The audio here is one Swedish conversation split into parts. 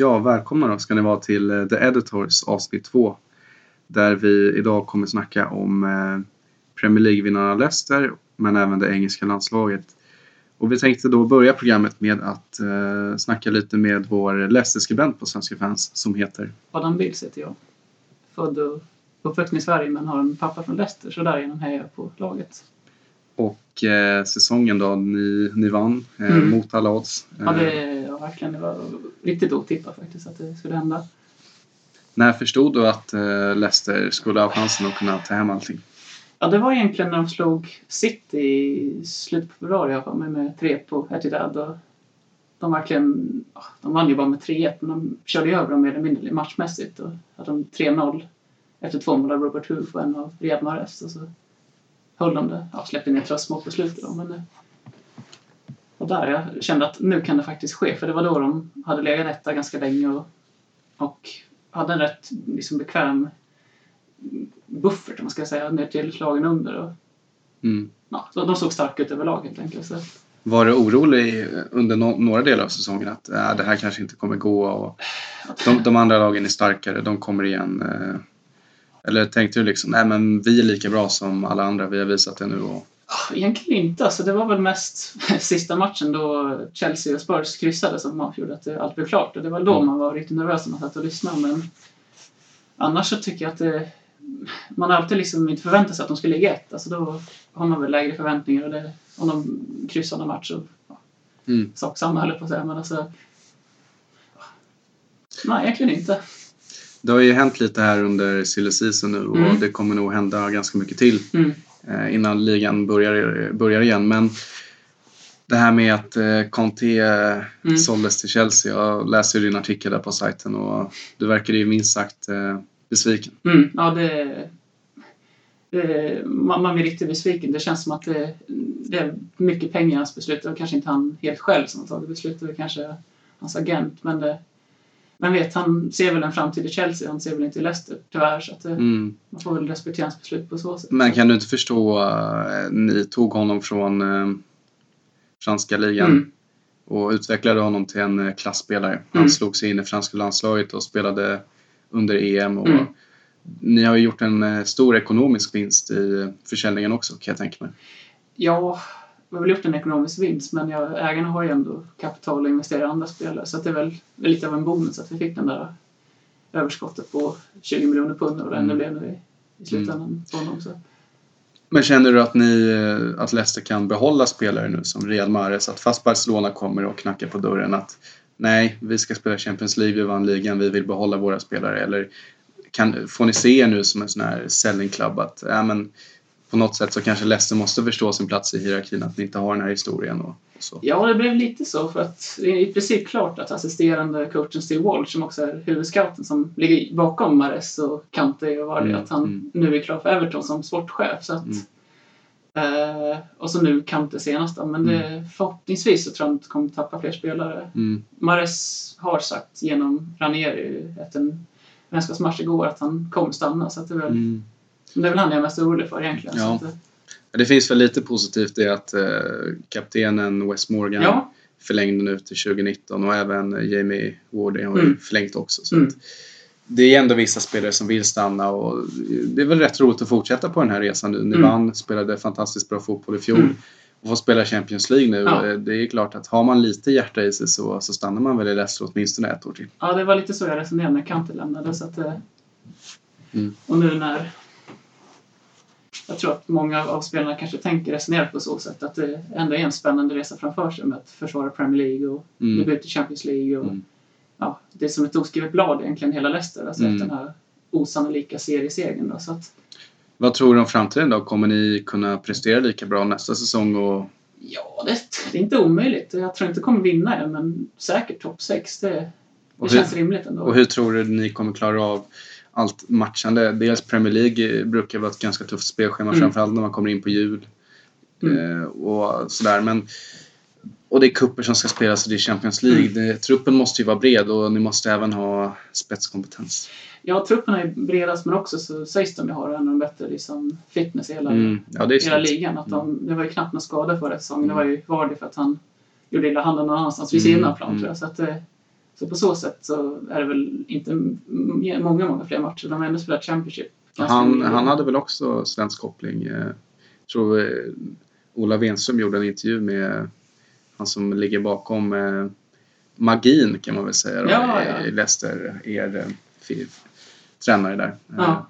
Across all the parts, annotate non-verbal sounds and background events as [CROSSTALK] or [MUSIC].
Ja, välkomna då ska ni vara till eh, The Editors avsnitt 2. Där vi idag kommer snacka om eh, Premier League-vinnarna Leicester men även det engelska landslaget. Och vi tänkte då börja programmet med att eh, snacka lite med vår Leicester-skribent på Svenska fans som heter Adam Bills heter jag. Född och uppvuxen i Sverige men har en pappa från Leicester så därigenom hejar jag på laget. Och eh, säsongen då, ni, ni vann eh, Mm. mot alla odds. Ja, Eh, det ja, verkligen. Det var riktigt otippat faktiskt att det skulle hända. När förstod du att eh, Leicester skulle ha chansen att kunna ta hem allting? Ja, det var egentligen när de slog City i slutet på februari jag mig med 3 på. Och de verkligen, de vann ju bara med 3-1 men de körde ju över dem mer eller mindre matchmässigt. Och hade de 3-0 efter två mål av Robert Huth och en av Riyad Mahrez. Och så höll de det. Ja, släppte ner tröstmål på slutet då, men eh, och där jag kände att nu kan det faktiskt ske. För det var då de hade legat etta ganska länge och, och hade en rätt liksom, bekväm buffert om man ska säga ner till lagen under. Och, Mm. ja, så de såg starka ut överlag helt enkelt. Så, Var du orolig under no några delar av säsongen att äh, det här kanske inte kommer gå och de, de andra lagen är starkare, de kommer igen? Eh, eller tänkte du liksom, nej men vi är lika bra som alla andra, vi har visat det nu och ah, egentligen inte. Alltså, det var väl mest [LAUGHS] sista matchen då Chelsea och Spurs kryssade som avgjorde att allt blev klart. Och det var då Mm. man var riktigt nervös när man satt och lyssnade. Men annars så tycker jag att det, man alltid liksom inte förväntat sig att de skulle ligga ett. Alltså då har man väl lägre förväntningar. Och det, om de kryssar någon match så Mm. sak samma höll jag på att säga. Men alltså, nej, egentligen inte. Det har ju hänt lite här under silly season nu och Mm. det kommer nog hända ganska mycket till Mm. eh, innan ligan börjar, börjar igen. Men det här med att eh, Conte eh, Mm. såldes till Chelsea, jag läste ju din artikel där på sajten och du verkade ju minst sagt besviken. Mm, ja, det, det, man, man blir riktigt besviken. Det känns som att det, det är mycket pengar i hans beslut. Var kanske inte han helt själv som tagit beslutet, det kanske hans agent. Men det, men vet, han ser väl en framtid i Chelsea, han ser väl inte i Leicester tyvärr. Så att Mm. man får väl respektera hans beslut på så sätt. Men kan du inte förstå, eh, ni tog honom från eh, franska ligan Mm. och utvecklade honom till en eh, klassspelare. Han Mm. slog sig in i franska landslaget och spelade under EM. Och Mm. Ni har ju gjort en eh, stor ekonomisk vinst i försäljningen också kan jag tänka mig. Ja, vi har väl gjort en ekonomisk vinst men jag, ägarna har ju ändå kapital att investera i andra spelare så det är väl lite av en bonus att vi fick den där överskottet på 20 miljoner pund och det Mm. blev nu i, i slutändan på honom. Så. Men känner du att, ni, att Leicester kan behålla spelare nu som Riyad Mahrez? Att fast Barcelona kommer och knackar på dörren att nej, vi ska spela Champions League, vi vann ligan, vi vill behålla våra spelare. Eller kan, får ni se er nu som en sån här selling club att ja, men, på något sätt så kanske Leicester måste förstå sin plats i hierarkin, att ni inte har den här historien och, så. Ja, det blev lite så för att det är i princip klart att assisterande coachen Steve Walsh som också är huvudscouten som ligger bakom Mares och Kante och Vardy Mm, att han mm. nu är klar för Everton som sportchef. Så att, Mm. eh, och så nu Kante senast då. Men det, förhoppningsvis så tror jag att de kommer tappa fler spelare. Mm. Mares har sagt genom Ranieri efter en vänskapsmatch igår att han kommer stanna. Så att det, är väl, Mm. Det är väl han jag är mest orolig för egentligen. Ja. Eh, Det finns väl lite positivt i att eh, kaptenen Wes Morgan ja, förlängde nu till 2019 och även eh, Jamie Wardy har Mm. förlängt också. Så Mm. det är ändå vissa spelare som vill stanna och det är väl rätt roligt att fortsätta på den här resan nu. Mm. vann, spelade fantastiskt bra fotboll i fjol Mm. och får spela Champions League nu. Ja. Eh, Det är klart att har man lite hjärta i sig så, så stannar man väl i Leicester åtminstone ett år till. Ja, det var lite så jag resonerade när Kante lämnade. Så att, eh, Mm. Och nu när... Jag tror att många av spelarna kanske tänker resonera på så sätt att det ändå är en spännande resa framför sig med att försvara Premier League och Mm. debut i Champions League. Och, Mm. ja, det är som ett oskrivet blad egentligen hela Leicester, alltså Mm. efter den här osannolika seriesegern. Då, så att, Vad tror du om framtiden då? Kommer ni kunna prestera lika bra nästa säsong? Och, ja, det, det är inte omöjligt. Jag tror inte kommer vinna än, men säkert topp 6. Det, det och, känns hur, rimligt ändå. och hur tror du ni kommer klara av allt matchande? Dels Premier League brukar vara ett ganska tufft spelschema, Mm. framförallt när man kommer in på jul. Mm. Eh, och sådär. Men, och det är kupper som ska spelas och det är Champions League. Det, truppen måste ju vara bred och ni måste även ha spetskompetens. Ja, truppen är bredast men också så sägs de ju ha en av de bättre liksom, fitness i hela, Mm. Ja, hela sant. ligan. Att de, det var ju knappt någon skada förra säsongen. Mm. Det var ju Vardy för att han gjorde illa handen någon annanstans vid sidan av plan Mm. tror jag. Så att, Så på så sätt så är det väl inte många, många fler matcher. De har ändå spelat Championship. Han, han hade väl också svensk koppling. Eh, Jag tror eh, Ola Wenström gjorde en intervju med han som ligger bakom eh, magin kan man väl säga då, Ja, ja. i Leicester, er tränare där. Ja.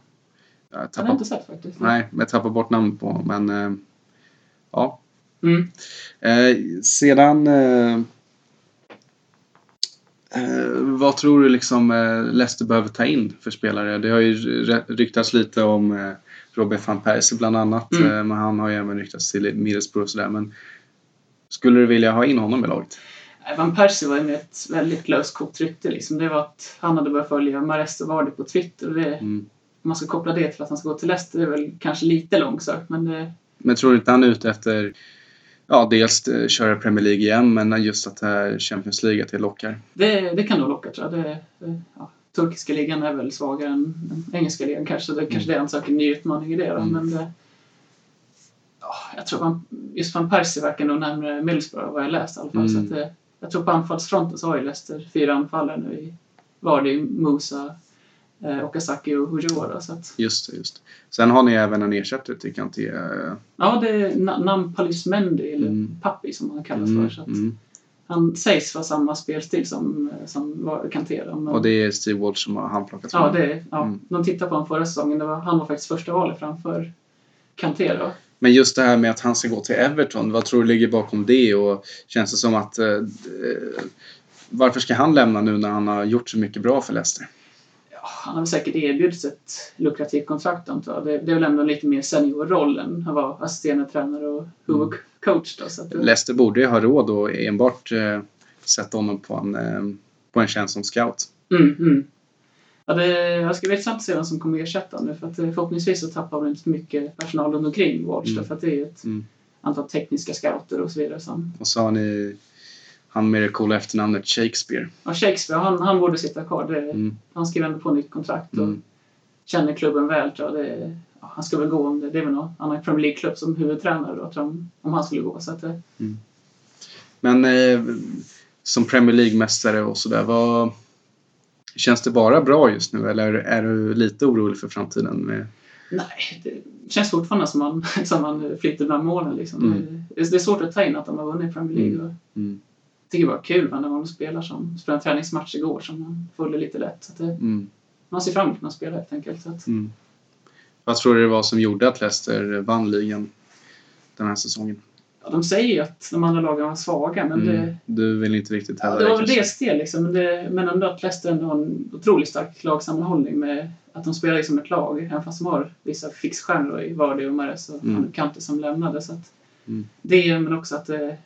Jag Det har tappar, inte sett faktiskt. nej, men jag tappar bort namn på men ja. Mm. Eh, sedan eh, eh, vad tror du liksom eh, Leicester behöver ta in för spelare? Det har ju ryktats lite om eh, Robert van Persie bland annat. Mm. Eh, men han har ju även ryktats till Middlesbrough och sådär. Men skulle du vilja ha in honom i laget? Nej, Van Persie var ju med ett väldigt löskokt rykte. Liksom. Det var att han hade börjat följa Mares och Vardy på Twitter. Det, Mm. Om man ska koppla det till att han ska gå till Leicester det är väl kanske lite långsökt. Men det, Men tror du inte han är ute efter Ja, dels eh, köra Premier League igen, men just att det här Champions League, att det lockar. det, det kan nog locka tror jag. Det, det, ja. Turkiska ligan är väl svagare än engelska ligan kanske. Så det är kanske det han söker en ny utmaning i det. Då. Mm. Men det, ja, jag tror van, just Van Persie verkar nog närmare Middlesbrough vad jag läst i alla fall. Mm. Så att det, jag tror på anfallsfronten så har ju Leicester fyra anfallare nu i Vardy, Musa, eh, Okazaki och Hujora. Så att, Just det, just det. Sen har ni även en ersättare till Kanté. eh, ja, det är Na- Nampalys Mendy, eller Mm. Pappi som han kallas Mm, för. Så att mm. Han sägs vara samma spelstil som, som var Kanté. men- Och det är Steve Walsh som har handplockat Ja, honom. det, ja. Mm. De tittade på honom förra säsongen. Det var, han var faktiskt första valet framför Kanté då. Men just det här med att han ska gå till Everton, vad tror du ligger bakom det? Och känns det som att... Eh, eh, varför ska han lämna nu när han har gjort så mycket bra för Leicester? Han har säkert erbjudits ett lukrativt kontrakt antar jag. Det, det är väl ändå lite mer seniorroll än att vara assisterande tränare och huvudcoach då. Så att det, Leicester borde ju ha råd att enbart eh, sätta honom på en, eh, på en tjänst som scout. mm, mm. Ja, det, jag ska bli intressant att se vem som kommer ersätta nu för att eh, förhoppningsvis så tappar vi inte för mycket personal runt omkring Watch Mm. för att det är ett Mm. antal tekniska scouter och så vidare som Och så har ni han med det coola efternamnet Shakespeare. Ja, Shakespeare, han, han borde sitta kvar. Det, Mm. Han skrev ändå på nytt kontrakt och Mm. känner klubben väl. Tror jag. Det, ja, han ska väl gå om det. Det är väl någon annan Premier League-klubb som huvudtränare då, tror jag, om, han skulle gå. Så att, det- Men eh, som Premier League-mästare och sådär, vad... Känns det bara bra just nu eller är du lite orolig för framtiden? Med... nej, det känns fortfarande som man, [LAUGHS] som man flyter bland målen. Liksom. Mm. Det, är svårt att ta in att de har vunnit Premier League. Och, Mm. Tycker det var kul när man spelar som spelade en träningsmatch igår som man följde lite lätt. Så det, Mm. man ser fram emot att spela helt enkelt. Så att, Mm. Vad tror du det var som gjorde att Leicester vann ligan den här säsongen? ja, de säger ju att de andra lagen var svaga men det, Mm. Du vill inte riktigt hävda det var väl dels det liksom. Men, det, men ändå att Leicester ändå har en otroligt stark lagsammanhållning med att de spelar som ett lag. Även fast de har vissa fixstjärnor i Vardy och Mares och mm. Kante som lämnade. Så att Mm. Det men också att det,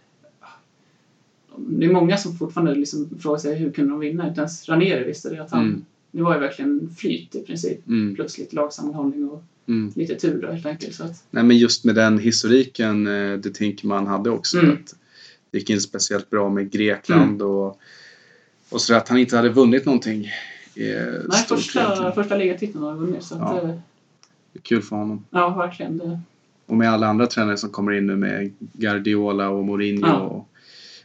det är många som fortfarande liksom frågar sig hur kunde de vinna. Inte ens Ranieri visste det. Att han, Mm. Det var ju verkligen flyt i princip. Mm. Plus lite lagsammanhållning och Mm. lite tur då, helt enkelt. Så att, Nej men just med den historiken eh, det Tinkman hade också. Mm. Att det gick inte speciellt bra med Grekland och, och så att han inte hade vunnit någonting. Eh, nej, första, egentligen. första ligatiteln har han vunnit. Så att, Ja. ja. Det är Kul för honom. ja, verkligen. Det, Och med alla andra tränare som kommer in nu med Guardiola och Mourinho Ja. och,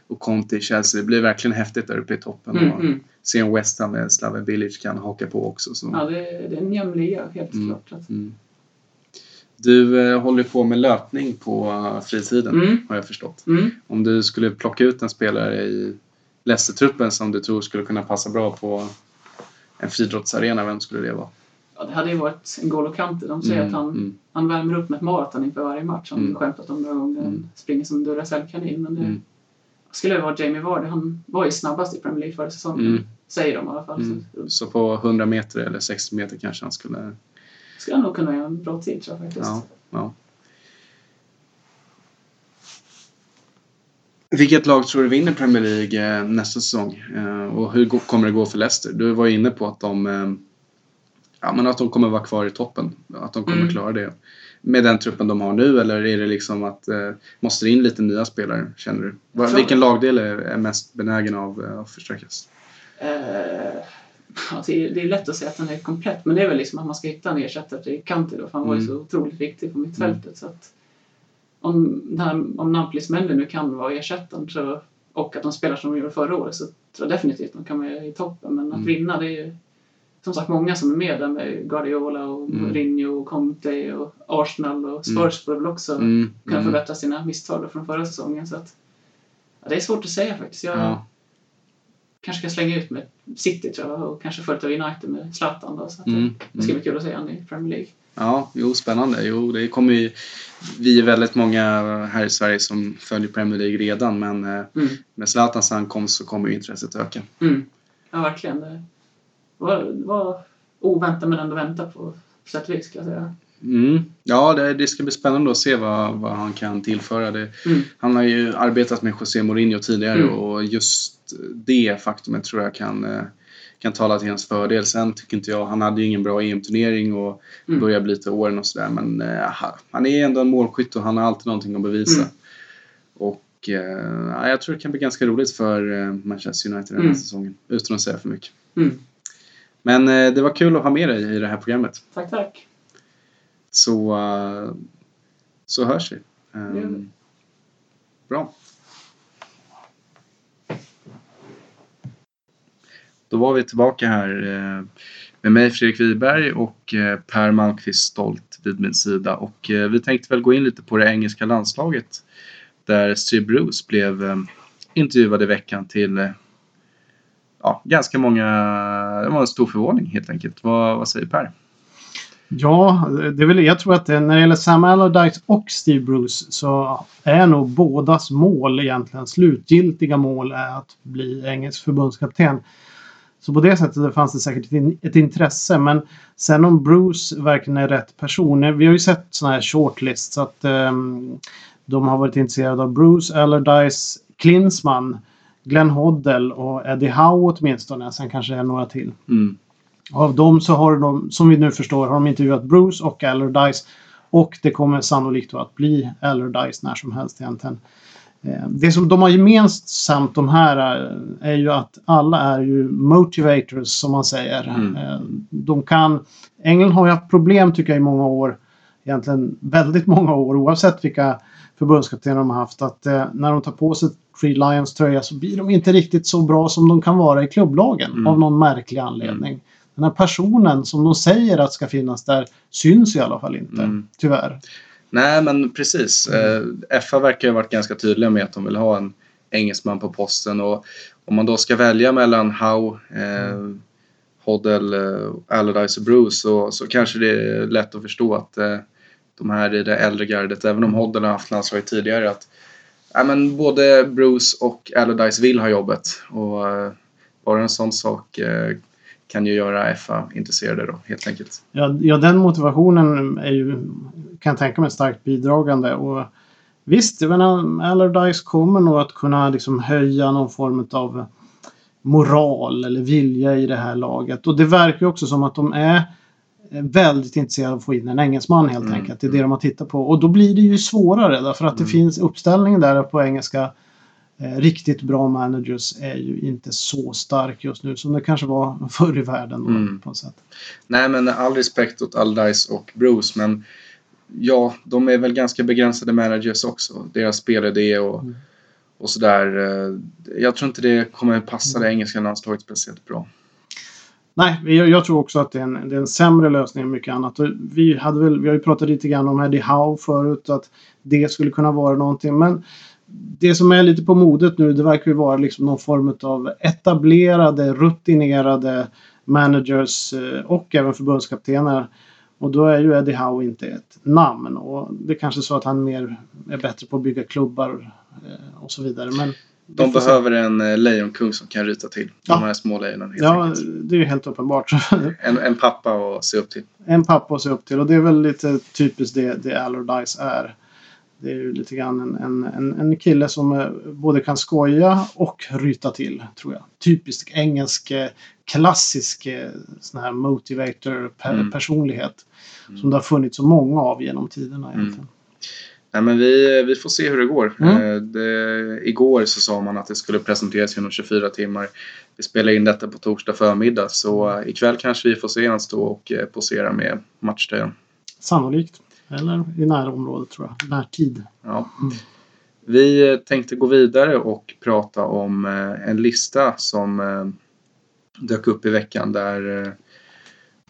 och Conte i Chelsea. Det blir verkligen häftigt där uppe i toppen. mm, och mm. se en West Ham med Slaven Village kan haka på också. Så. Ja, det, det är en jämn liga, helt Mm. klart. Så att, Mm. Du eh, håller på med löpning på eh, fritiden Mm. har jag förstått. Mm. Om du skulle plocka ut en spelare i Leicester-truppen som du tror skulle kunna passa bra på en friidrottsarena, vem skulle det vara? Ja, det hade ju varit en N'Golo Kante. De säger Mm, att han, mm. han värmer upp med ett maraton inför varje match. Han Mm. skämtat om några gånger. Han Mm. springer som en Duracell-kanin. Men det Mm. Skulle det vara Jamie Vardy. Han var ju snabbast i Premier League förra säsongen. Mm. Säger de i alla fall. Mm. Så på 100 meter eller 60 meter kanske han skulle... skulle han nog kunna göra en bra tid tror jag faktiskt. Ja, ja. Vilket lag tror du vinner Premier League eh, nästa säsong? Eh, Och hur kommer det gå för Leicester? Du var ju inne på att de, eh, ja, men att de kommer vara kvar i toppen. Att de kommer Mm. klara det. Med den truppen de har nu eller är det liksom att eh, måste det in lite nya spelare känner du? Va- tror- Vilken lagdel är, är mest benägen av eh, att förstärkas? Eh, ja, det, är, lätt att säga att den är komplett. Men det är väl liksom att man ska hitta en ersättare till Kante då. För han var ju Mm. så otroligt viktig på mittfältet. Så att om, här, om Napolis Mendy nu kan vara ersättaren så och att de spelar som de gjorde förra året så tror jag definitivt de kan vara i toppen. Men att Mm. vinna det är ju som sagt många som är med där med Guardiola och Mm. Mourinho och Conte och Arsenal och Spurs borde väl också Mm, kunna mm. förbättra sina misstag från förra säsongen. Så att, ja, det är svårt att säga faktiskt. Jag Ja. kanske ska slänga ut med City tror jag och kanske förut United med Zlatan då. Så att, Mm, Det ska mm. bli kul att se honom i Premier League. Ja, jo, spännande. Jo, det kommer ju... Vi är väldigt många här i Sverige som följer Premier League redan, men eh, Mm. med Zlatans ankomst så kommer ju intresset öka. Mm. Ja, verkligen. Det var, det var oväntat men ändå väntat på på sätt och vis ska jag säga. Mm. Ja, det, det ska bli spännande att se vad, vad han kan tillföra. Det, Mm. han har ju arbetat med José Mourinho tidigare Mm. och just det faktumet tror jag kan, eh, kan tala till hans fördel. Sen tycker inte jag, han hade ju ingen bra EM-turnering och Mm. börjar bli till åren och sådär. Men ha- han är ändå en målskytt och han har alltid någonting att bevisa. Mm. Och ja, jag tror det kan bli ganska roligt för Manchester United den här Mm. säsongen. Utan att säga för mycket. Mm. Men eh, det var kul att ha med dig i det här programmet. Tack, tack. Så, eh, så hörs vi. Um, bra. Då var vi tillbaka här eh, med mig Fredrik Wiberg och Per Malmqvist Stolt vid min sida. Och vi tänkte väl gå in lite på det engelska landslaget där Steve Bruce blev intervjuad i veckan till ja, ganska många, det var en stor förvåning helt enkelt. Vad, vad säger Per? Ja, det är väl, jag tror att det, när det gäller Sam Allardyce och Steve Bruce så är nog bådas mål egentligen, slutgiltiga mål är att bli engelsk förbundskapten. Så på det sättet fanns det säkert ett, intresse. Men sen om Bruce verkligen är rätt person. Vi har ju sett sådana här shortlists. Så att um, de har varit intresserade av Bruce, Allardyce, Klinsmann, Glenn Hoddle och Eddie Howe åtminstone. Sen kanske det är några till. Mm. Av dem så har de, som vi nu förstår, har de intervjuat Bruce och Allardyce. Och det kommer sannolikt att bli Allardyce när som helst egentligen. Eh, Det som de har gemensamt de här eh, är ju att alla är ju motivators som man säger. Mm. Eh, De kan... England har ju haft problem tycker jag i många år. Egentligen väldigt många år oavsett vilka förbundskaptener de har haft. Att när de tar på sig Three Lions tröja så blir de inte riktigt så bra som de kan vara i klubblagen. Mm. Av någon märklig anledning. Den här personen som de säger att ska finnas där syns i alla fall inte. Mm. Tyvärr. Nej, men precis. Eh, FA verkar ju ha varit ganska tydliga med att de vill ha en engelsman på posten. Och om man då ska välja mellan Howe, eh, Hoddle, eh, Allardyce och Bruce så, så kanske det är lätt att förstå att eh, de här i det äldre gardet, även om Hoddle har haft landslaget tidigare, att ja, men både Bruce och Allardyce vill ha jobbet. Och eh, bara en sån sak eh, kan ju göra FA intresserade då, helt enkelt. Ja, ja, den motivationen är ju, kan jag tänka mig, starkt bidragande. Och visst, jag menar, Allardyce kommer nog att kunna liksom höja någon form av moral eller vilja i det här laget. Och det verkar ju också som att de är väldigt intresserade av att få in en engelsman helt Mm, enkelt. Det är det de har tittat på. Och då blir det ju svårare därför att det Mm. finns uppställningen där på engelska. Eh, riktigt bra managers är ju inte så stark just nu som det kanske var [LAUGHS] förr i världen. Då, Mm. på något sätt. Nej, men all respekt åt Allardyce och Bruce, men ja, de är väl ganska begränsade managers också. Deras spelidé och, Mm. och sådär. eh, Jag tror inte det kommer passa det engelska landslaget speciellt bra. Nej, jag, jag tror också att det är, en, det är en sämre lösning än mycket annat. Vi, hade väl, vi har ju pratat lite grann om Eddie Howe förut, att det skulle kunna vara någonting. Men det som är lite på modet nu, det verkar ju vara liksom någon form av etablerade, rutinerade managers eh, och även förbundskaptener. Och då är ju Eddie Howe inte ett namn. Och det är kanske så att han mer är bättre på att bygga klubbar eh, och så vidare. Men de behöver en eh, lejonkung som kan ryta till Ja. de här små lejonen Ja, enkelt. det är ju helt uppenbart. [LAUGHS] En, en pappa att se upp till. en pappa att se upp till och det är väl lite typiskt det, det Allardyce är. Det är ju lite grann en, en, en, en kille som eh, både kan skoja och ryta till, tror jag. Typisk engelsk, eh, klassisk sån här motivator pe- Mm. personlighet. Mm. Som det har funnits så många av genom tiderna egentligen. Nej, men vi, vi får se hur det går. Mm. Eh, Det, igår så sa man att det skulle presenteras inom 24 timmar. Vi spelar in detta på torsdag förmiddag så eh, ikväll kanske vi får se han stå och eh, posera med matchtröjan. Sannolikt. Eller i närområdet tror jag. Närtid. Ja. Mm. Vi tänkte gå vidare och prata om en lista som dök upp i veckan där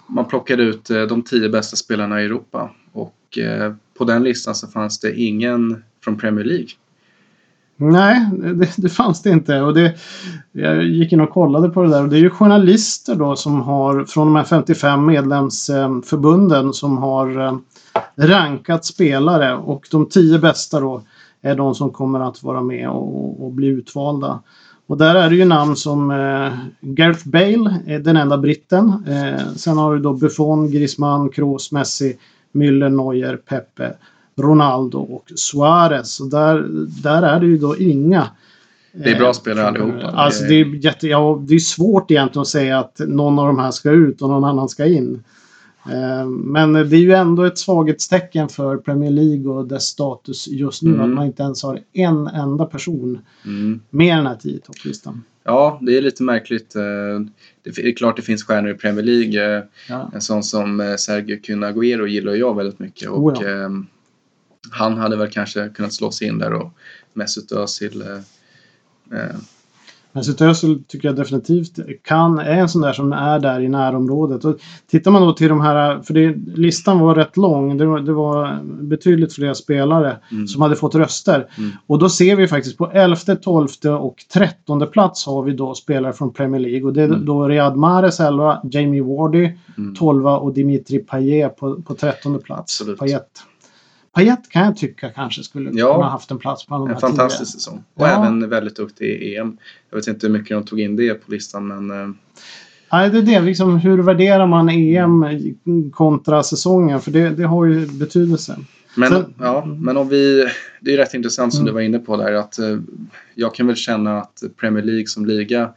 man plockade ut de tio bästa spelarna i Europa. Och eh, på den listan så fanns det ingen från Premier League. Nej, det, det fanns det inte. Och det, jag gick in och kollade på det där och det är ju journalister då som har från de här 55 medlemsförbunden som har eh, rankat spelare och de tio bästa då är de som kommer att vara med och, och bli utvalda. Och där är det ju namn som eh, Gareth Bale, är den enda britten. Eh, sen har du då Buffon, Griezmann, Kroos, Messi, Müller, Neuer, Pepe, Ronaldo och Suarez. Och där, där är det ju då inga. Det är bra eh, spelare allihopa. Alltså det är, jätte, ja, det är svårt egentligen att säga att någon av de här ska ut och någon annan ska in. Eh, Men det är ju ändå ett svaghetstecken för Premier League och dess status just nu Mm. att man inte ens har en enda person Mm. med i den här tio topplistan. Ja, det är lite märkligt. Eh, Det är klart det finns stjärnor i Premier League. Eh, Ja. En sån som Sergio Kun Agüero gillar jag väldigt mycket. Och Oh ja. han hade väl kanske kunnat slå sig in där och Mesut Özil Mesut Özil tycker jag definitivt kan, är en sån där som är där i närområdet. Och tittar man då till de här, för det, listan var rätt lång, det var, det var betydligt fler spelare Mm. som hade fått röster. Mm. Och då ser vi faktiskt på 11, 12 och 13 plats har vi då spelare från Premier League. Och det är Mm. då Riyad Mahrez 11, Jamie Vardy Mm. 12 och Dimitri Payet på, på 13 plats. Absolut. Payet. Payet kan jag tycka kanske skulle Ja. kunna haft en plats på de En fantastisk säsong. Och Ja. även väldigt duktig i EM. Jag vet inte hur mycket de tog in det på listan men eh, Nej, det är det. Liksom, hur värderar man EM kontra säsongen? För det, det har ju betydelse. Men, Sen- ja, men om vi, det är rätt intressant som Mm. du var inne på där att eh, jag kan väl känna att Premier League som liga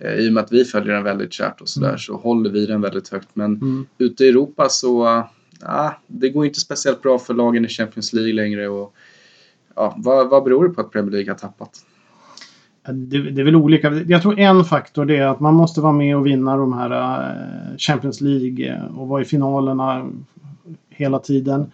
eh, i och med att vi följer den väldigt kärt och sådär Mm. så håller vi den väldigt högt. Men Mm. ute i Europa så ja, det går inte speciellt bra för lagen i Champions League längre. Och, ja, vad, vad beror det på att Premier League har tappat? Det, det är väl olika. Jag tror en faktor det är att man måste vara med och vinna de här eh, Champions League eh, och vara i finalerna hela tiden.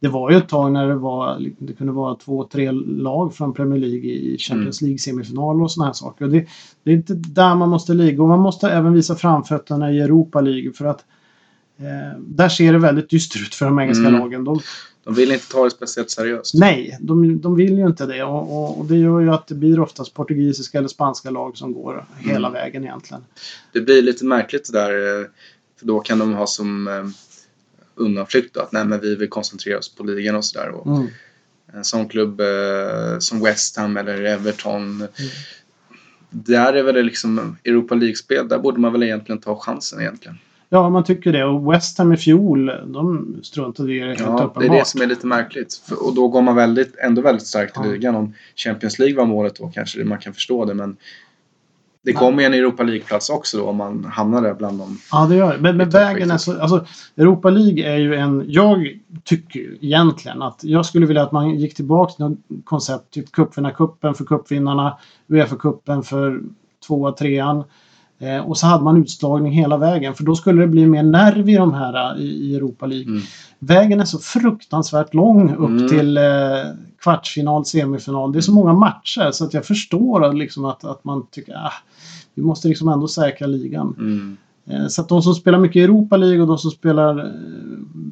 Det var ju ett tag när det var, det kunde vara två, tre lag från Premier League i Champions League semifinaler och sådana här saker. Det, det är inte där man måste ligga och man måste även visa framfötterna i Europa League för att där ser det väldigt dystert ut för de engelska Mm. lagen. De, De vill inte ta det speciellt seriöst. Nej, de, de vill ju inte det och, och, och det gör ju att det blir oftast portugisiska eller spanska lag som går hela Mm. vägen egentligen. Det blir lite märkligt det där. eh, För då kan de ha som eh, undanflykt då, att nej men vi vill koncentrera oss på ligan och sådär. Mm. En sån klubb eh, som West Ham eller Everton. Där är väl det liksom Europa League-spel. Där borde man väl egentligen ta chansen egentligen. Ja, man tycker det. Och West Ham i fjol, de struntade i det helt Ja, det är uppenbart. det som är lite märkligt. Och då går man väldigt, ändå väldigt starkt i Ja. ligan. Om Champions League var målet då kanske man kan förstå det. Men det kommer ju en Europa League-plats också då om man hamnar där bland dem. Ja, det gör det. Men, men vägen är så... Alltså, Europa League är ju en... Jag tycker egentligen att jag skulle vilja att man gick tillbaka till något koncept. Typ cupvinnarcupen för cupvinnarna. Uefa-cupen för tvåa, trean. Eh, och så hade man utslagning hela vägen. För då skulle det bli mer nerv i de här i, i Europa League. Mm. Vägen är så fruktansvärt lång upp Mm. till eh, kvartsfinal, semifinal. Det är så många matcher så att jag förstår att, liksom att, att man tycker ah, vi måste liksom ändå säkra ligan. Mm. Eh, Så att de som spelar mycket i Europa League och de som spelar, eh,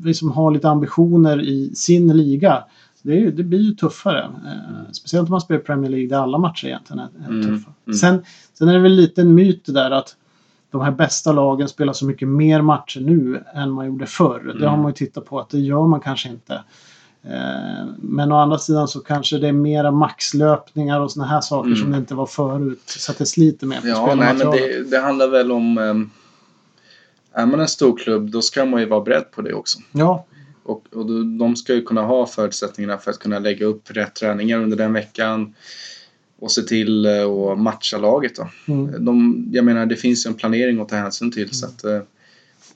vi som har lite ambitioner i sin liga. Det, är, det blir ju tuffare. Eh, Speciellt om man spelar Premier League där alla matcher egentligen är, är Mm, tuffa. mm. Sen, sen är det väl lite en myt det där att de här bästa lagen spelar så mycket mer matcher nu än man gjorde förr. Det Mm. har man ju tittat på att det gör man kanske inte. Eh, Men å andra sidan så kanske det är mera maxlöpningar och såna här saker Mm. som det inte var förut. Så att det sliter mer på Ja, nej, men det, det handlar väl om... ehm, är man en stor klubb då ska man ju vara beredd på det också. Ja, Och, och de ska ju kunna ha förutsättningarna för att kunna lägga upp rätt träningar under den veckan. Och se till eh, att matcha laget då. mm. De, jag menar det finns ju en planering att ta hänsyn till så att eh,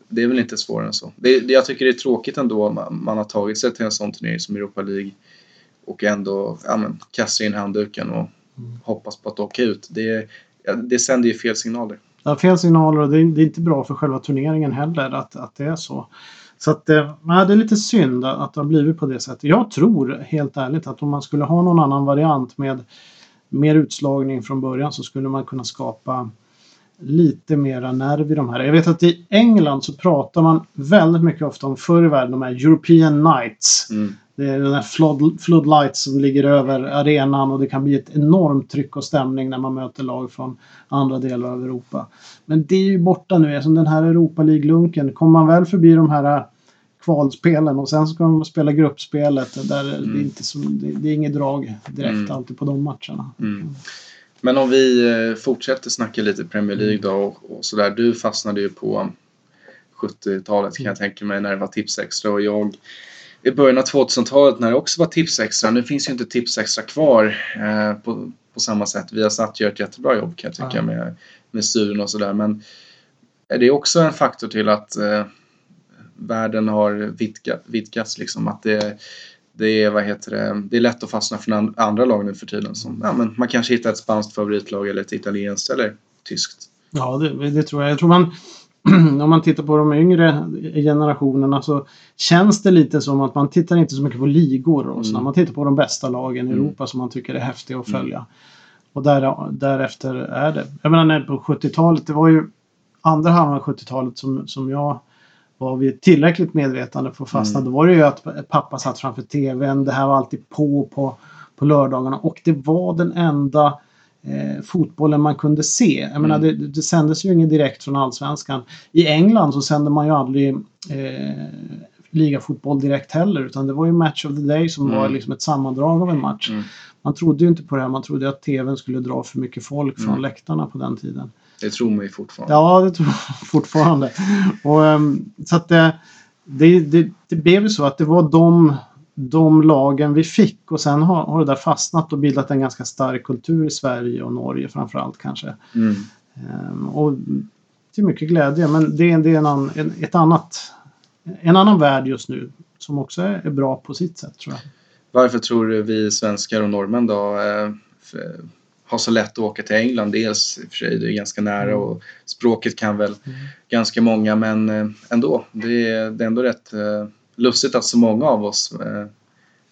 det är väl inte svårare än så. Det, det, jag tycker det är tråkigt ändå man, man har tagit sig till en sån turnering som Europa League och ändå ja, men, kastar in handduken och Mm. hoppas på att åka ut. Det, det sänder ju fel signaler. Ja, fel signaler och det är, det är inte bra för själva turneringen heller att, att det är så. Så att, eh, nej, det är lite synd att det har blivit på det sättet. Jag tror helt ärligt att om man skulle ha någon annan variant med mer utslagning från början så skulle man kunna skapa lite mera nerv i de här. Jag vet att i England så pratar man väldigt mycket ofta om förr i världen de här European Nights. Mm. Det är den här flood, floodlights som ligger över arenan och det kan bli ett enormt tryck och stämning när man möter lag från andra delar av Europa. Men det är ju borta nu eftersom den här Europa League-lunken, kommer man väl förbi de här kvalspelen och sen ska man spela gruppspelet där det, är inte så, det, det är inget drag direkt Mm. alltid på de matcherna. Mm. Men om vi eh, fortsätter snacka lite Premier League då och, och sådär. Du fastnade ju på 70-talet kan jag tänka mig när det var Tipsextra och jag i början av 2000-talet när det också var Tipsextra. Nu finns ju inte Tipsextra kvar eh, på, på samma sätt. Vi har satt gör ett jättebra jobb kan jag tycka Ja. med, med styren och sådär. Men är det också en faktor till att eh, världen har vidgat, vidgats liksom? Att det, det är, vad heter det, det är lätt att fastna för an- andra lag nu för tiden. Som, ja, men man kanske hittar ett spanskt favoritlag eller ett italienskt eller tyskt. Ja, det, det tror jag. Jag tror man, [CLEARS THROAT] om man tittar på de yngre generationerna så känns det lite som att man tittar inte så mycket på ligor och så. Mm. Man tittar på de bästa lagen i Mm. Europa som man tycker är häftiga att Mm. följa. Och där, därefter är det. Jag menar på 70-talet, det var ju andra halvan av 70-talet som, som jag var vid tillräckligt medvetande för att fastna. Mm. Då var det ju att pappa satt framför TVn. Det här var alltid på på, på lördagarna och det var den enda eh, fotbollen man kunde se. Jag menar, det, Mm. det sändes ju inget direkt från allsvenskan. I England så sände man ju aldrig eh, ligafotboll direkt heller utan det var ju Match of the Day som Mm. var liksom ett sammandrag av en match. Mm. Man trodde ju inte på det här. Man trodde att TVn skulle dra för mycket folk från Mm. läktarna på den tiden. Det tror man ju fortfarande. Ja, det tror jag [LAUGHS] fortfarande. Och, ehm, så att det, det, det, det blev ju så att det var de, de lagen vi fick och sen har, har det där fastnat och bildat en ganska stark kultur i Sverige och Norge framförallt kanske. Mm. Ehm, och till mycket glädje, men det, är- det är en, annan- en, ett annat, en annan värld just nu som också är, är bra på sitt sätt tror jag. Varför tror du vi svenskar och norrmän då eh, har så lätt att åka till England? Dels i och för sig, det är ganska nära Mm. och språket kan väl ganska många men eh, ändå. Det är, det är ändå rätt eh, lustigt att så många av oss eh,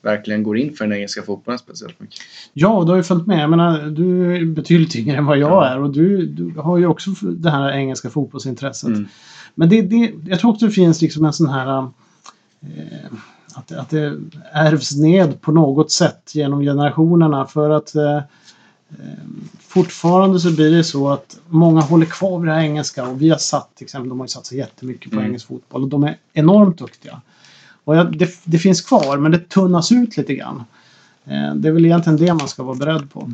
verkligen går in för den engelska fotbollen speciellt mycket. Ja, du har ju följt med. Jag menar, du är betydligt yngre än vad jag Ja. är och du, du har ju också det här engelska fotbollsintresset. Mm. Men det, det, jag tror också det finns liksom en sån här... Eh, att, att det ärvs ned på något sätt genom generationerna. För att eh, fortfarande så blir det så att många håller kvar vid det här engelska. Och vi har satt till exempel, de har ju satsat jättemycket på Mm. engelsk fotboll och de är enormt duktiga. Och jag, det, det finns kvar men det tunnas ut lite grann. Eh, det är väl egentligen det man ska vara beredd på.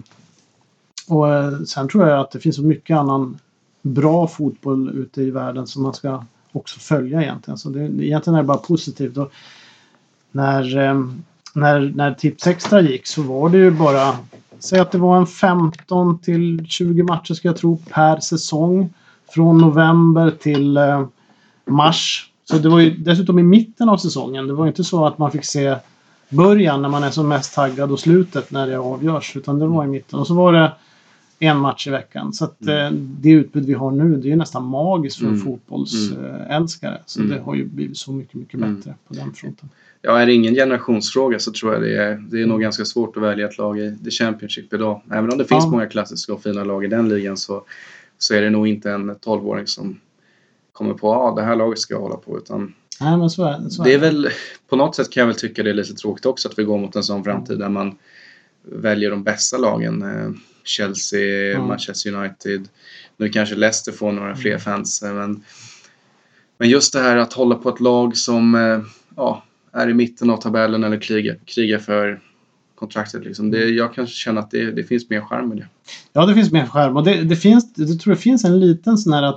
Och eh, sen tror jag att det finns så mycket annan bra fotboll ute i världen som man ska också följa egentligen. Så det, egentligen är det bara positivt. Och när, eh, när, när Tips Extra gick så var det ju bara Säg att det var en 15 till 20 matcher ska jag tro per säsong. Från november till eh, mars. Så det var ju dessutom i mitten av säsongen. Det var inte så att man fick se början när man är som mest taggad och slutet när det avgörs. Utan det var i mitten. Och så var det en match i veckan. Så att eh, det utbud vi har nu det är ju nästan magiskt för en Mm. fotbollsälskare. Så Mm. det har ju blivit så mycket, mycket Mm. bättre på den fronten. Ja, är det ingen generationsfråga så tror jag det är, det är Mm. nog ganska svårt att välja ett lag i The Championship idag. Även om det finns Ja. många klassiska och fina lag i den ligan så, så är det nog inte en 12-åring som kommer på att ah, det här laget ska jag hålla på. Utan Nej men så är, så det är det. väl, på något sätt kan jag väl tycka det är lite tråkigt också att vi går mot en sån framtid där man väljer de bästa lagen. Eh, Chelsea, Mm. Manchester United. Nu kanske Leicester får några fler Mm. fans. eh, Men, men just det här att hålla på ett lag som eh, ja, är i mitten av tabellen eller krigar, krigar för kontraktet. Liksom. Det, jag kan känna att det, det finns mer charm i det. Ja, det finns mer skärm. Och det, det, finns, det tror jag finns en liten sån här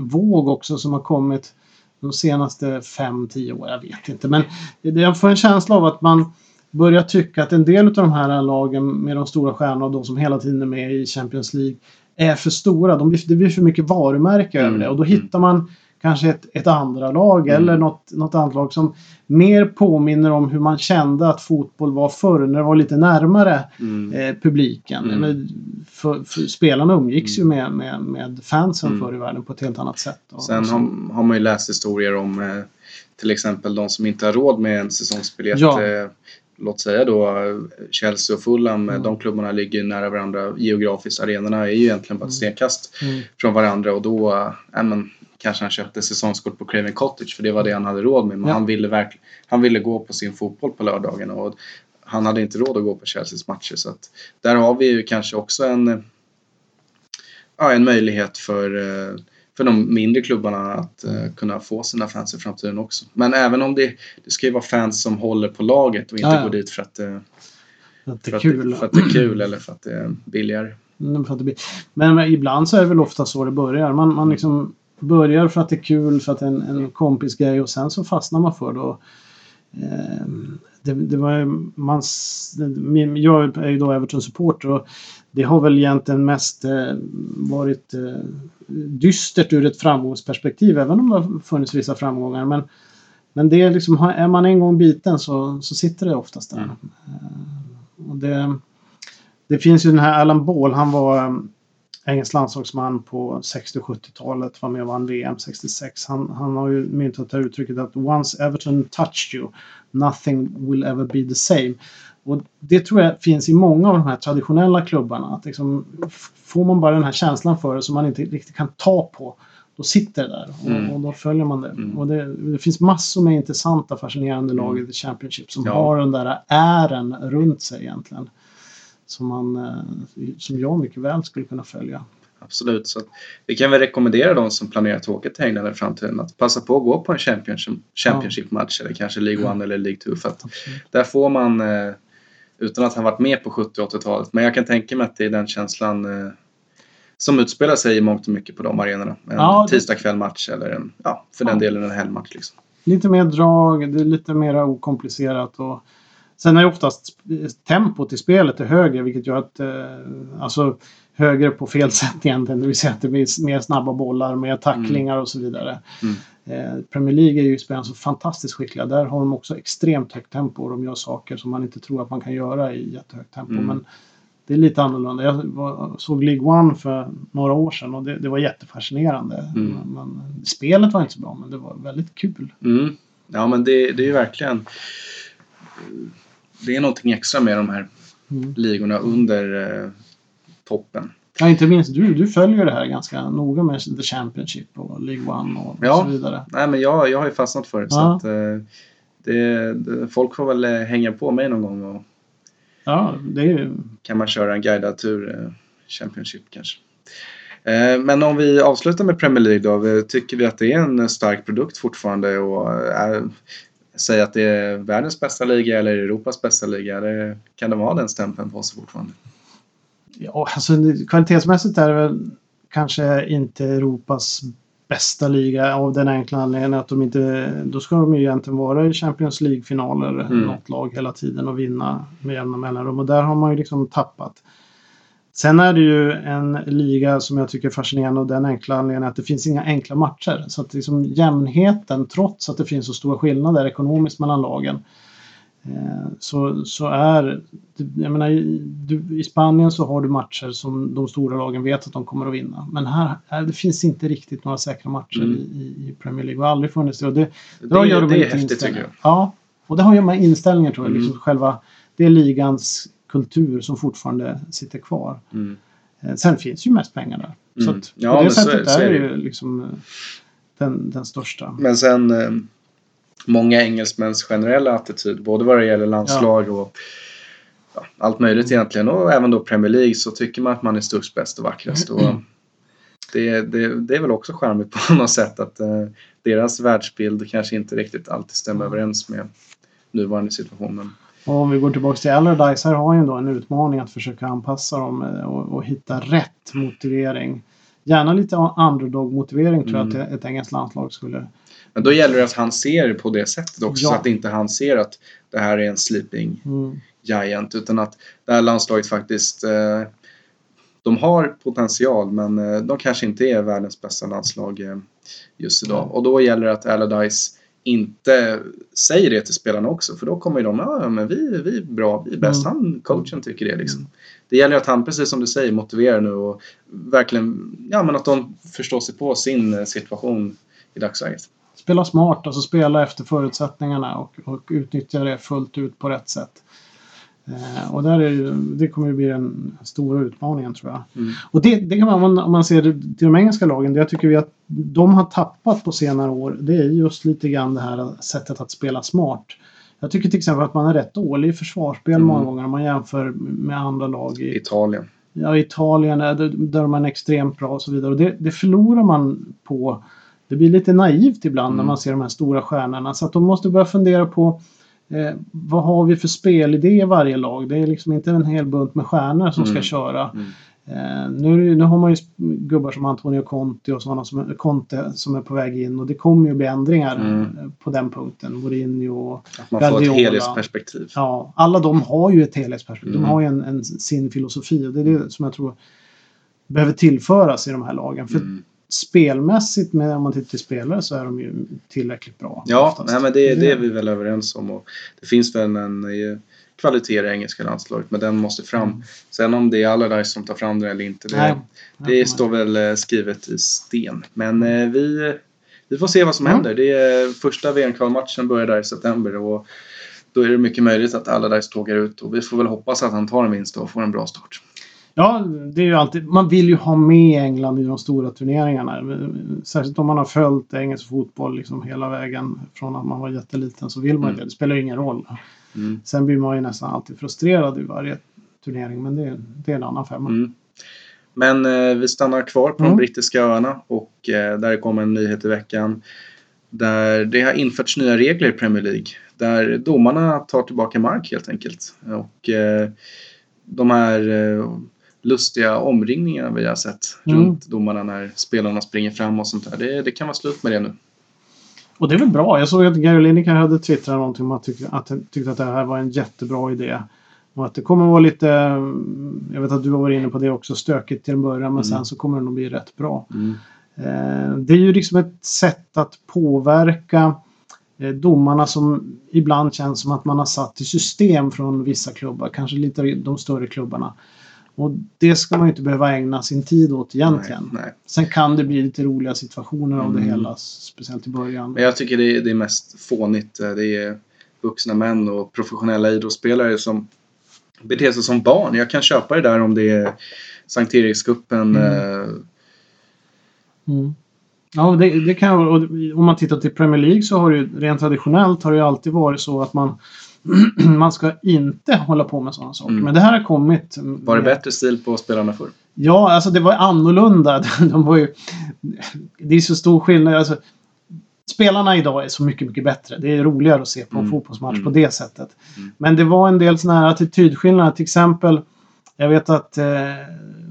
våg också som har kommit de senaste 5-10 åren. Jag vet inte. Men jag får en känsla av att man börjar tycka att en del av de här lagen med de stora stjärnorna och de som hela tiden är med i Champions League är för stora. De blir, det blir för mycket varumärke över Mm, det. Och då mm. hittar man kanske ett, ett andra lag Mm. eller något, något annat lag som mer påminner om hur man kände att fotboll var förr när det var lite närmare Mm. eh, publiken. Mm. Men För, för spelarna umgicks ju med, med, med fansen Mm. förr i världen på ett helt annat sätt. Och, Sen och har, har man ju läst historier om eh, till exempel de som inte har råd med en säsongsbiljett. Ja. Eh, låt säga då eh, Chelsea och Fulham, Mm. de klubbarna ligger nära varandra geografiskt. Arenorna är ju egentligen bara ett stenkast Mm. från varandra och då ja, men, kanske han köpte säsongskort på Craven Cottage för det var det han hade råd med. Men Ja. han, ville verk- han ville gå på sin fotboll på lördagen och han hade inte råd att gå på Chelseas matcher. Så att där har vi ju kanske också en, ja, en möjlighet för, eh, för de mindre klubbarna att eh, kunna få sina fans i framtiden också. Men även om det, det ska ju vara fans som håller på laget och inte Ja, ja. går dit för att, eh, Att det för, är att, kul. det, för att det är kul eller för att det är billigare. Mm, för att Men, men ibland så är det väl ofta så det börjar. Man, man liksom börjar för att det är kul, för att det är en, en kompisgrej och sen så fastnar man för det. Och, eh, det, det var, man, jag är ju då Everton-supporter och det har väl egentligen mest eh, varit eh, dystert ur ett framgångsperspektiv, även om det har funnits vissa framgångar. Men, men det är liksom, är man en gång biten så, så sitter det oftast där. Mm. Eh, och det, det finns ju den här Alan Ball, han var um, engelsk landslagsman på 60 och 70-talet, var med och vann VM 66. Han, han har ju myntat det här uttrycket att once Everton touched you, nothing will ever be the same. Och det tror jag finns i många av de här traditionella klubbarna. Att liksom, får man bara den här känslan för det som man inte riktigt kan ta på, då sitter det där och, Mm. och då följer man det. Mm. Och det. Det finns massor med intressanta, fascinerande lag i The Championship som Ja. har den där ären runt sig egentligen. Som, man, eh, som jag mycket väl skulle kunna följa. Absolut. Så vi kan väl rekommendera de som planerar att åka till England i framtiden att passa på att gå på en Championship, Championship-match eller kanske League 1 eller League 2 för att där får man, eh, utan att ha varit med på 70 och 80-talet, men jag kan tänka mig att det är den känslan eh, som utspelar sig i mångt och mycket på de arenorna. En Ja, tisdagskvällmatch eller en, ja, för den Ja. delen en helgmatch. Liksom. Lite mer drag, det är lite mer okomplicerat. Och sen är oftast tempot i spelet är högre vilket gör att eh, alltså högre på fel [LAUGHS] sätt egentligen. Det vill säga att det blir mer snabba bollar, mer tacklingar och så vidare. Mm. Eh, Premier League är ju spelarna så fantastiskt skickliga. Där har de också extremt högt tempo och de gör saker som man inte tror att man kan göra i jättehögt tempo. Mm. Men det är lite annorlunda. Jag var, såg League One för några år sedan och det, det var jättefascinerande. Mm. Men, men, spelet var inte så bra men det var väldigt kul. Mm. Ja men det, det är ju verkligen det är någonting extra med de här Mm. ligorna under eh, toppen. Ja, inte minst du. Du följer det här ganska noga med The Championship och League One och, Ja. så vidare. Nej men jag, jag har ju fastnat för det så Ja. att eh, det, det, folk får väl eh, hänga på mig någon gång och Ja, det är ju... kan man köra en guidad tur eh, Championship kanske. Eh, Men om vi avslutar med Premier League då. Vi- Tycker vi att det är en stark produkt fortfarande och eh, säga att det är världens bästa liga eller Europas bästa liga? Det, kan det vara den stämpeln på sig fortfarande? Ja, alltså, kvalitetsmässigt är det väl kanske inte Europas bästa liga av den enkla anledningen att de inte... Då ska de ju egentligen vara i Champions League-finaler, Mm. något lag hela tiden och vinna med jämna mellanrum. Och där har man ju liksom tappat. Sen är det ju en liga som jag tycker är fascinerande av den enkla anledningen att det finns inga enkla matcher. Så att liksom jämnheten, trots att det finns så stora skillnader ekonomiskt mellan lagen, eh, så, så är... Jag menar, i- du, I Spanien så har du matcher som de stora lagen vet att de kommer att vinna. Men här, här det finns inte riktigt några säkra matcher Mm. i, i- Premier League. Har aldrig funnits det. Och det, Det, det, göra det, är häftigt tycker jag. Ja, och det har göra med inställningar tror jag. Mm. Liksom själva, det är ligans kultur som fortfarande sitter kvar. Mm. Eh, Sen finns ju mest pengar där. Så Mm. att Ja, på det så sättet så är det ju liksom eh, den, den största. Men sen eh, många engelsmäns generella attityd, både vad det gäller landslag och ja, allt möjligt egentligen och även då Premier League så tycker man att man är störst, bäst och vackrast. Och det, det, det är väl också charmigt på [LAUGHS] något sätt att eh, deras världsbild kanske inte riktigt alltid stämmer överens med nuvarande situationen. Och om vi går tillbaka till Allardyce, här har han ju då en utmaning att försöka anpassa dem eh, och, och hitta rätt motivering. Gärna lite underdog-motivering tror jag Mm. att ett engelskt landslag skulle... Men då gäller det att han ser på det sättet också Ja. så att inte han ser att det här är en sleeping Mm. giant utan att det här landslaget faktiskt eh, de har potential men eh, de kanske inte är världens bästa landslag just idag. Och då gäller det att Allardyce inte säger det till spelarna också för då kommer ju de ja ja, men vi, vi är bra, vi är bäst. Mm. Han, coachen tycker det liksom. Det gäller att han, precis som du säger, motiverar nu och verkligen, ja men att de förstår sig på sin eh, situation i dagsläget. spela smart, alltså spela efter förutsättningarna och, och utnyttja det fullt ut på rätt sätt. Eh, och där är ju, det kommer ju bli den stora utmaningen tror jag. Mm. Och det, det kan man, om man ser det till de engelska lagen, det jag tycker vi att de har tappat på senare år, det är just lite grann det här sättet att spela smart. Jag tycker till exempel att man är rätt dålig i försvarsspel Mm. många gånger om man jämför med andra lag i Italien. ja, Italien där man är extremt bra och så vidare. Och det, det förlorar man på. Det blir lite naivt ibland när Mm. man ser de här stora stjärnorna. Så att de måste börja fundera på eh, vad har vi för spelidé i varje lag? Det är liksom inte en hel bunt med stjärnor som ska Mm. köra. Mm. Eh, nu, nu har man ju gubbar som Antonio Conte och sådana som, Conte som är på väg in och det kommer ju bli ändringar Mm. eh, på den punkten. Mourinho och Att man får Guardiola. ett helhetsperspektiv. Ja, alla de har ju ett helhetsperspektiv. Mm. De har ju en, en, sin filosofi och det är det som jag tror behöver tillföras i de här lagen. För Mm. Spelmässigt, med, om man tittar till spelare, så är de ju tillräckligt bra. Ja, oftast. nej, men det, det är vi väl överens om. Och det finns väl en eh, kvalitet i det engelska landslaget, men den måste fram. Mm. Sen om det är Allardyce som tar fram det eller inte, det, Nej, det står väl eh, skrivet i sten. Men eh, vi, vi får se vad som Mm. händer. Det är första VM-kvalmatchen börjar där i september och då är det mycket möjligt att Allardyce tågar ut och vi får väl hoppas att han tar en vinst och får en bra start. Ja, det är ju alltid, man vill ju ha med England i de stora turneringarna. Särskilt om man har följt engelsk fotboll liksom hela vägen från att man var jätteliten så vill man ju Mm. det. Det spelar ju ingen roll. Mm. Sen blir man ju nästan alltid frustrerad i varje turnering, men det, det är en annan femma. Mm. Men eh, vi stannar kvar på de Mm. brittiska öarna och eh, där kom en nyhet i veckan. Där det har införts nya regler i Premier League. Där domarna tar tillbaka mark helt enkelt. Och eh, de här eh, lustiga omringningarna vi har sett Mm. runt domarna när spelarna springer fram och sånt där. Det, det kan vara slut med det nu. Och det är väl bra. Jag såg att Gary Lineker hade twittrat någonting om att att, han tyckte att det här var en jättebra idé. Och att det kommer vara lite, mm, jag vet att du har varit inne på det också, stökigt till en början men Mm. sen så kommer det nog bli rätt bra. Eh, Det är ju liksom ett sätt att påverka eh, domarna som ibland känns som att man har satt i system från vissa klubbar, kanske lite de större klubbarna. Och det ska man ju inte behöva ägna sin tid åt egentligen. Nej, nej. Sen kan det bli lite roliga situationer av det Mm. hela, speciellt i början. Men jag tycker det är, det är mest fånigt. Eh, Det är vuxna män och professionella idrottsspelare som beter sig som barn. Jag kan köpa det där om det är Sankt Erikscupen. Mm. eh, Mm. Ja, det, det kan jag- och Om man tittar till Premier League så har det ju rent traditionellt har det ju alltid varit så att man [CLEARS THROAT] man ska inte hålla på med sådana saker. Mm. Men det här har kommit. Var det med- bättre stil på spelarna förr? Ja, alltså det var annorlunda. [LAUGHS] De var ju, det är så stor skillnad. Alltså, spelarna idag är så mycket, mycket bättre. Det är roligare att se på en Mm. fotbollsmatch Mm. på det sättet. Mm. Men det var en del sådana här attitydskillnader. Till exempel, jag vet att eh,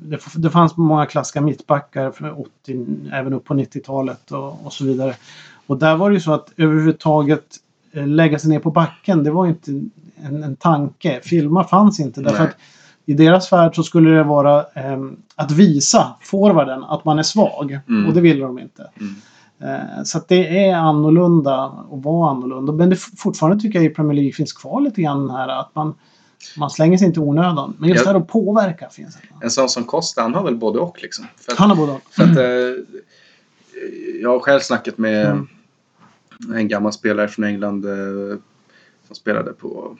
det, det fanns många klassiska mittbackar från 80, även upp på 90-talet och, och så vidare. Och där var det ju så att överhuvudtaget lägga sig ner på backen, det var inte en, en tanke. Filma fanns inte därför Nej. att i deras värld så skulle det vara ehm, att visa forwarden att man är svag. Mm. Och det ville de inte. Mm. Eh, Så det är annorlunda och var annorlunda. Men det fortfarande tycker jag i Premier League finns kvar lite grann här att man, man slänger sig inte i onödan. Men just Ja. det här att påverka finns det. En sån som Costa, han har väl både och liksom. Att, Han har både och. för att, eh, jag har själv snackat med Mm. En gammal spelare från England eh, som spelade på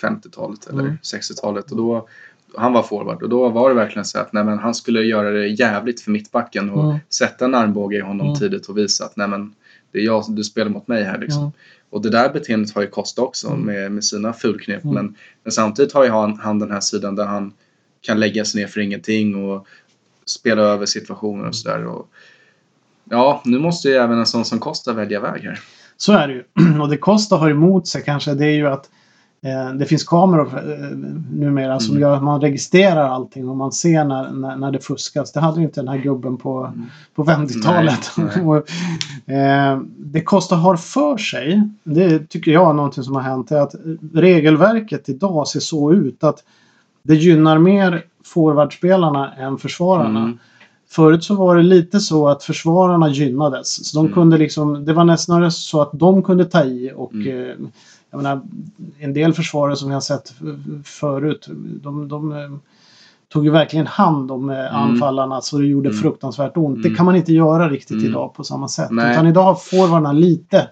50-talet eller Mm. 60-talet. Och då, han var forward och då var det verkligen så att nej, men han skulle göra det jävligt för mittbacken och Mm. sätta en armbåge i honom Mm. tidigt och visa att nej, men det är jag, du spelar mot mig här. Liksom. Mm. Och det där beteendet har ju Costa också Mm. med, med sina fulknep. Mm. Men, men samtidigt har ju han, han den här sidan där han kan lägga sig ner för ingenting och spela över situationer och sådär. Ja, nu måste ju även en sån som Costa välja väg här. Så är det ju. [CLEARS THROAT] Och det Costa har emot sig kanske det är ju att eh, det finns kameror eh, numera som Mm. gör att man registrerar allting och man ser när, när, när det fuskas. Det hade ju inte den här gubben på, Mm. på 50-talet. Nej, nej. [LAUGHS] Och, eh, det Costa har för sig, det tycker jag är någonting som har hänt, är att regelverket idag ser så ut att det gynnar mer forwardspelarna än försvararna. Mm. Förut så var det lite så att försvararna gynnades. Så de Mm. kunde liksom, det var nästan så att de kunde ta i och Mm. eh, jag menar, en del försvarare som vi har sett förut, de, de eh, tog ju verkligen hand om eh, Mm. anfallarna så det gjorde Mm. fruktansvärt ont. Det Mm. kan man inte göra riktigt Mm. idag på samma sätt. Nej. Utan idag har forwardarna lite,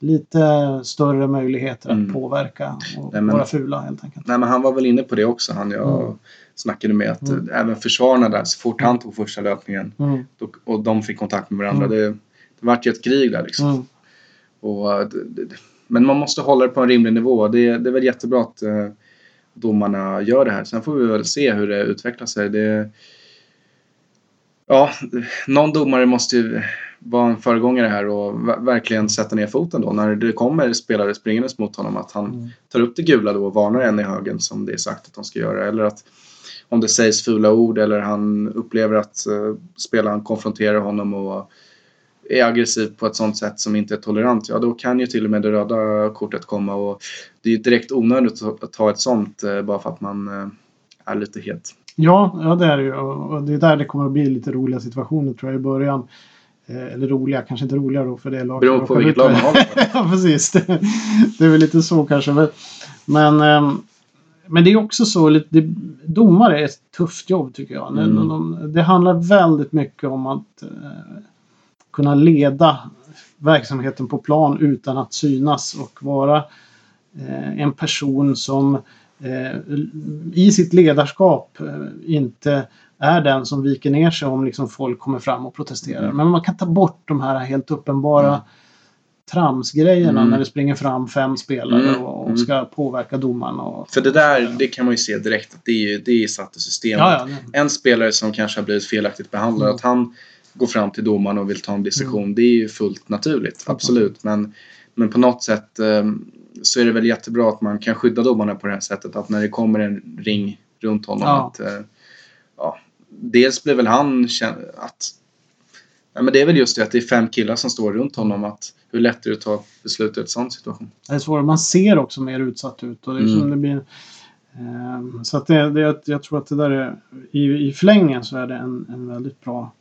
lite större möjligheter att Mm. påverka och Nej, men- vara fula helt enkelt. Nej, men han var väl inne på det också, han jag Mm. Snackade med. Att Mm. även försvararna där, så fort han tog första löpningen Mm. då, och de fick kontakt med varandra, Mm. det, det vart ju ett krig där liksom. Mm. Och, eh, det, det, men man måste hålla det på en rimlig nivå. Det, det är väl jättebra att eh, domarna gör det här. Sen får vi väl se hur det utvecklar sig. Det, ja, någon domare måste ju vara en föregångare här och ver- verkligen sätta ner foten då när det kommer spelare springandes mot honom. Att han Mm. tar upp det gula då och varnar en i högen som det är sagt att de ska göra. Eller att om det sägs fula ord eller han upplever att uh, spelaren konfronterar honom och är aggressiv på ett sånt sätt som inte är tolerant, ja då kan ju till och med det röda kortet komma och det är ju direkt onödigt att ta ett sånt eh, bara för att man eh, är lite het. Ja, ja, det är det ju. Och det är där det kommer att bli lite roliga situationer tror jag i början. Eh, eller roliga, kanske inte roliga då för det lag Beror på vilket lag man på. [LAUGHS] ja, precis. Det, det är väl lite så kanske. Men, men, ehm, men det är också så, lite, domare är ett tufft jobb tycker jag. Mm. De, de, det handlar väldigt mycket om att eh, kunna leda verksamheten på plan utan att synas och vara eh, en person som eh, i sitt ledarskap eh, inte är den som viker ner sig om liksom folk kommer fram och protesterar. Mm. Men man kan ta bort de här helt uppenbara Mm. Tramsgrejerna Mm. när det springer fram fem spelare Mm. och, och Mm. ska påverka domaren. Och, För det där, det kan man ju se direkt att det är, ju- det är satt i systemet. ja, ja, En spelare som kanske har blivit felaktigt behandlad, Mm. att han går fram till domaren och vill ta en diskussion, det är ju fullt naturligt. Mm. Absolut. Men, men på något sätt eh, så är det väl jättebra att man kan skydda domarna på det här sättet. Att när det kommer en ring runt honom Ja. att eh, ja, dels blir väl han att Ja, men det är väl just det att det är fem killar som står runt honom. Att hur lätt är det att ta beslut i en sån situation? Det är svårare. Man ser också mer utsatt ut. Och det Mm. det blir, ehm, så att det, det, jag tror att det där är, i, i förlängningen så är det en, en väldigt bra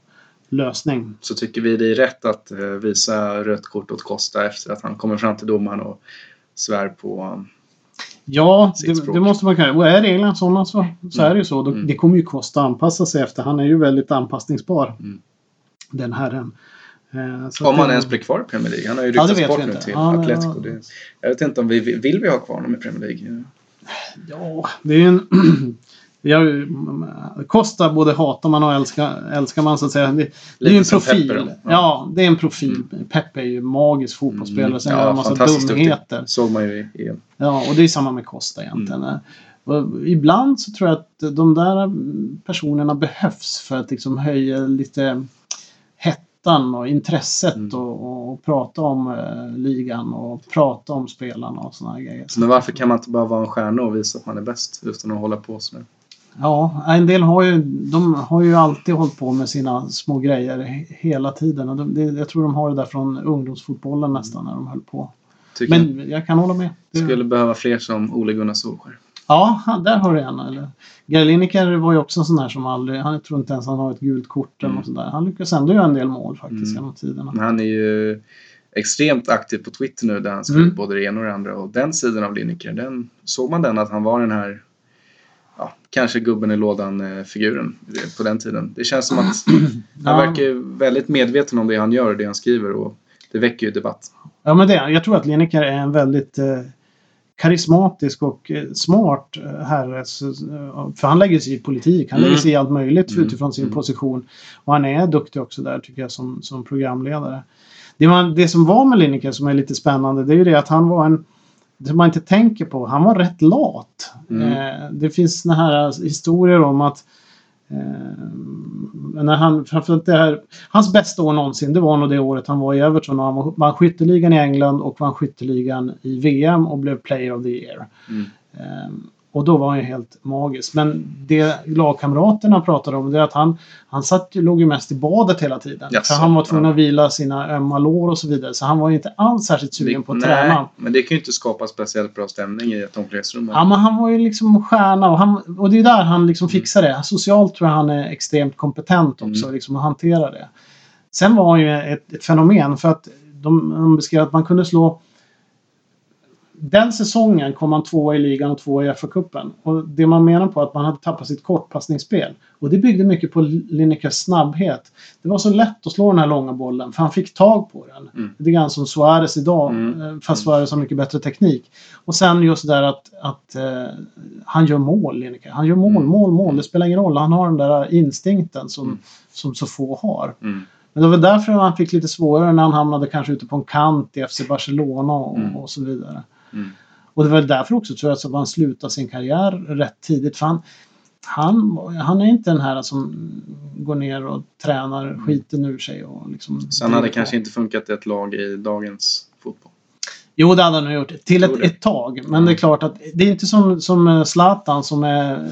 lösning. Så tycker vi det är rätt att eh, visa rött kort åt Costa efter att han kommer fram till domaren och svär på Ja, Sitt det, det måste man kunna. Och är reglerna sådana så, så Mm. är det ju så. Mm. Det kommer ju kosta att anpassa sig efter. Han är ju väldigt anpassningsbar. Mm. Den herren. Eh, så Om han ens blir kvar i Premier League. Han har ju Ja, ryktats vet bort nu till Ja, Atletico. ja. Det, jag vet inte om vi vill vi ha kvar honom i Premier League. Ja, det är ju en... [CLEARS THROAT] Jag, Costa både hatar man och älskar, älskar man så att säga. Det, det är ju en profil. Pepe då. ja. Ja. det är en profil. Peppe är ju magisk fotbollsspelare. Mm. Sen Ja, gör han massa fantastiskt duktig. dumheter. såg man ju i EM. Ja, och det är samma med Costa egentligen. Mm. Och ibland så tror jag att de där personerna behövs för att liksom höja lite hettan och intresset Mm. och, och prata om eh, ligan och prata om spelarna och sådana grejer. Men varför kan man inte bara vara en stjärna och visa att man är bäst utan att hålla på sådär? Ja, en del har ju, de har ju alltid hållit på med sina små grejer he- hela tiden. Och de, det, jag tror de har det där från ungdomsfotbollen nästan när de höll på. Tycker Men jag kan hålla med. Det, skulle behöva fler som Ole Gunnar Solskjaer. Ja, där har du en. Eller. Gary Lineker var ju också en sån där som aldrig, han tror inte ens han har ett gult kort eller Mm. sånt där. Han lyckas ändå göra en del mål faktiskt Mm. genom tiderna. Men han är ju extremt aktiv på Twitter nu där han skriver Mm. både det ena och det andra. Och den sidan av Lineker, den såg man den att han var den här ja, kanske gubben i lådan-figuren på den tiden. Det känns som att [CLEARS THROAT] han verkar väldigt medveten om det han gör och det han skriver och det väcker ju debatt. Ja, men det, jag tror att Lineker är en väldigt eh, karismatisk och eh, smart eh, herre. Eh, För han lägger sig i politik. Han Mm. lägger sig i allt möjligt Mm. utifrån sin Mm. position. Och han är duktig också där tycker jag som, som programledare. Det, man, det som var med Lineker som är lite spännande det är ju det att han var en det man inte tänker på, han var rätt lat. Mm. Eh, det finns såna här historier om att eh, när han, framförallt det här, hans bästa år någonsin, det var nog det året han var i Everton och han vann skytteligan i England och vann skytteligan i VM och blev Player of the Year. Mm. Och då var han ju helt magisk. Men det lagkamraterna pratade om det är att han, han satt, låg ju mest i badet hela tiden. Jaså, för han var tvungen ja. att vila sina ömma lår och så vidare. Så han var ju inte alls särskilt sugen på att träna. men det kan ju inte skapa speciellt bra stämning i ett omklädningsrum. Ja, men han var ju liksom stjärna och, han, och det är där han liksom fixar det. Socialt tror jag han är extremt kompetent också, Mm. liksom att hantera det. Sen var han ju ett, ett fenomen för att de, de beskrev att man kunde slå den säsongen kom man tvåa i ligan och tvåa i FA-cupen. Och det man menar på att man hade tappat sitt kortpassningsspel. Och det byggde mycket på Linekers snabbhet. Det var så lätt att slå den här långa bollen för han fick tag på den. Mm. Lite grann som Suarez idag, Mm. eh, fast Suarez har mycket bättre teknik. Och sen just det där att, att eh, han gör mål, Lineker. Han gör mål, Mm. mål, mål. Det spelar ingen roll. Han har den där instinkten som, Mm. som så få har. Mm. Men det var därför han fick lite svårare när han hamnade kanske ute på en kant i FC Barcelona och, Mm. och så vidare. Mm. Och det var därför också tror jag att han slutade sin karriär rätt tidigt. För han, han, han är inte den här som går ner och tränar skiten ur sig. Och liksom Sen hade det driver kanske på. inte funkat i ett lag i dagens fotboll. Jo, det hade han nog gjort. Till ett, ett tag. Men Mm. det är klart att det är inte som, som Zlatan som är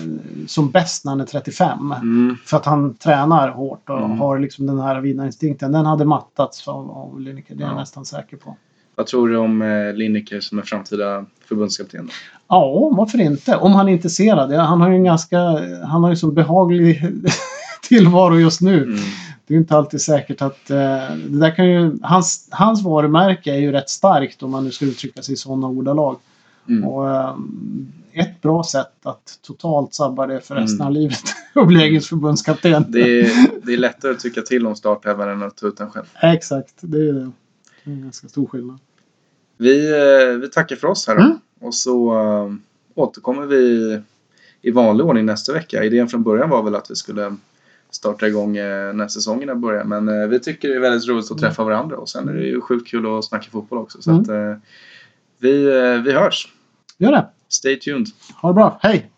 som bäst när han är 35. Mm. För att han tränar hårt och Mm. har liksom den här vinnarinstinkten. Den hade mattats av, av Lineker. Det är jag Ja. nästan säker på. Vad tror du om eh, Lineker som är framtida förbundskapten? Ja, varför inte? Om han är intresserad. Han har ju en ganska... Han har ju så behaglig [LAUGHS] tillvaro just nu. Mm. Det är ju inte alltid säkert att... Eh, det där kan ju, hans, hans varumärke är ju rätt starkt om man nu ska uttrycka sig i sådana ordalag. Mm. Och, eh, ett bra sätt att totalt sabba det för resten Mm. av livet [LAUGHS] och bli engelsk förbundskapten. Det, är, det är lättare att tycka till om startelvan än att ta ut den själv. Exakt, det är det. Det är en ganska stor skillnad. Vi, eh, vi tackar för oss här då. Mm. Och så eh, återkommer vi i vanlig ordning nästa vecka. Idén från början var väl att vi skulle starta igång eh, när säsongerna börjar. Men eh, vi tycker det är väldigt roligt att träffa varandra och sen är det ju sjukt kul att snacka fotboll också. Så Mm. att, vi, vi hörs. Gör det. Stay tuned. Ha det bra. Hej!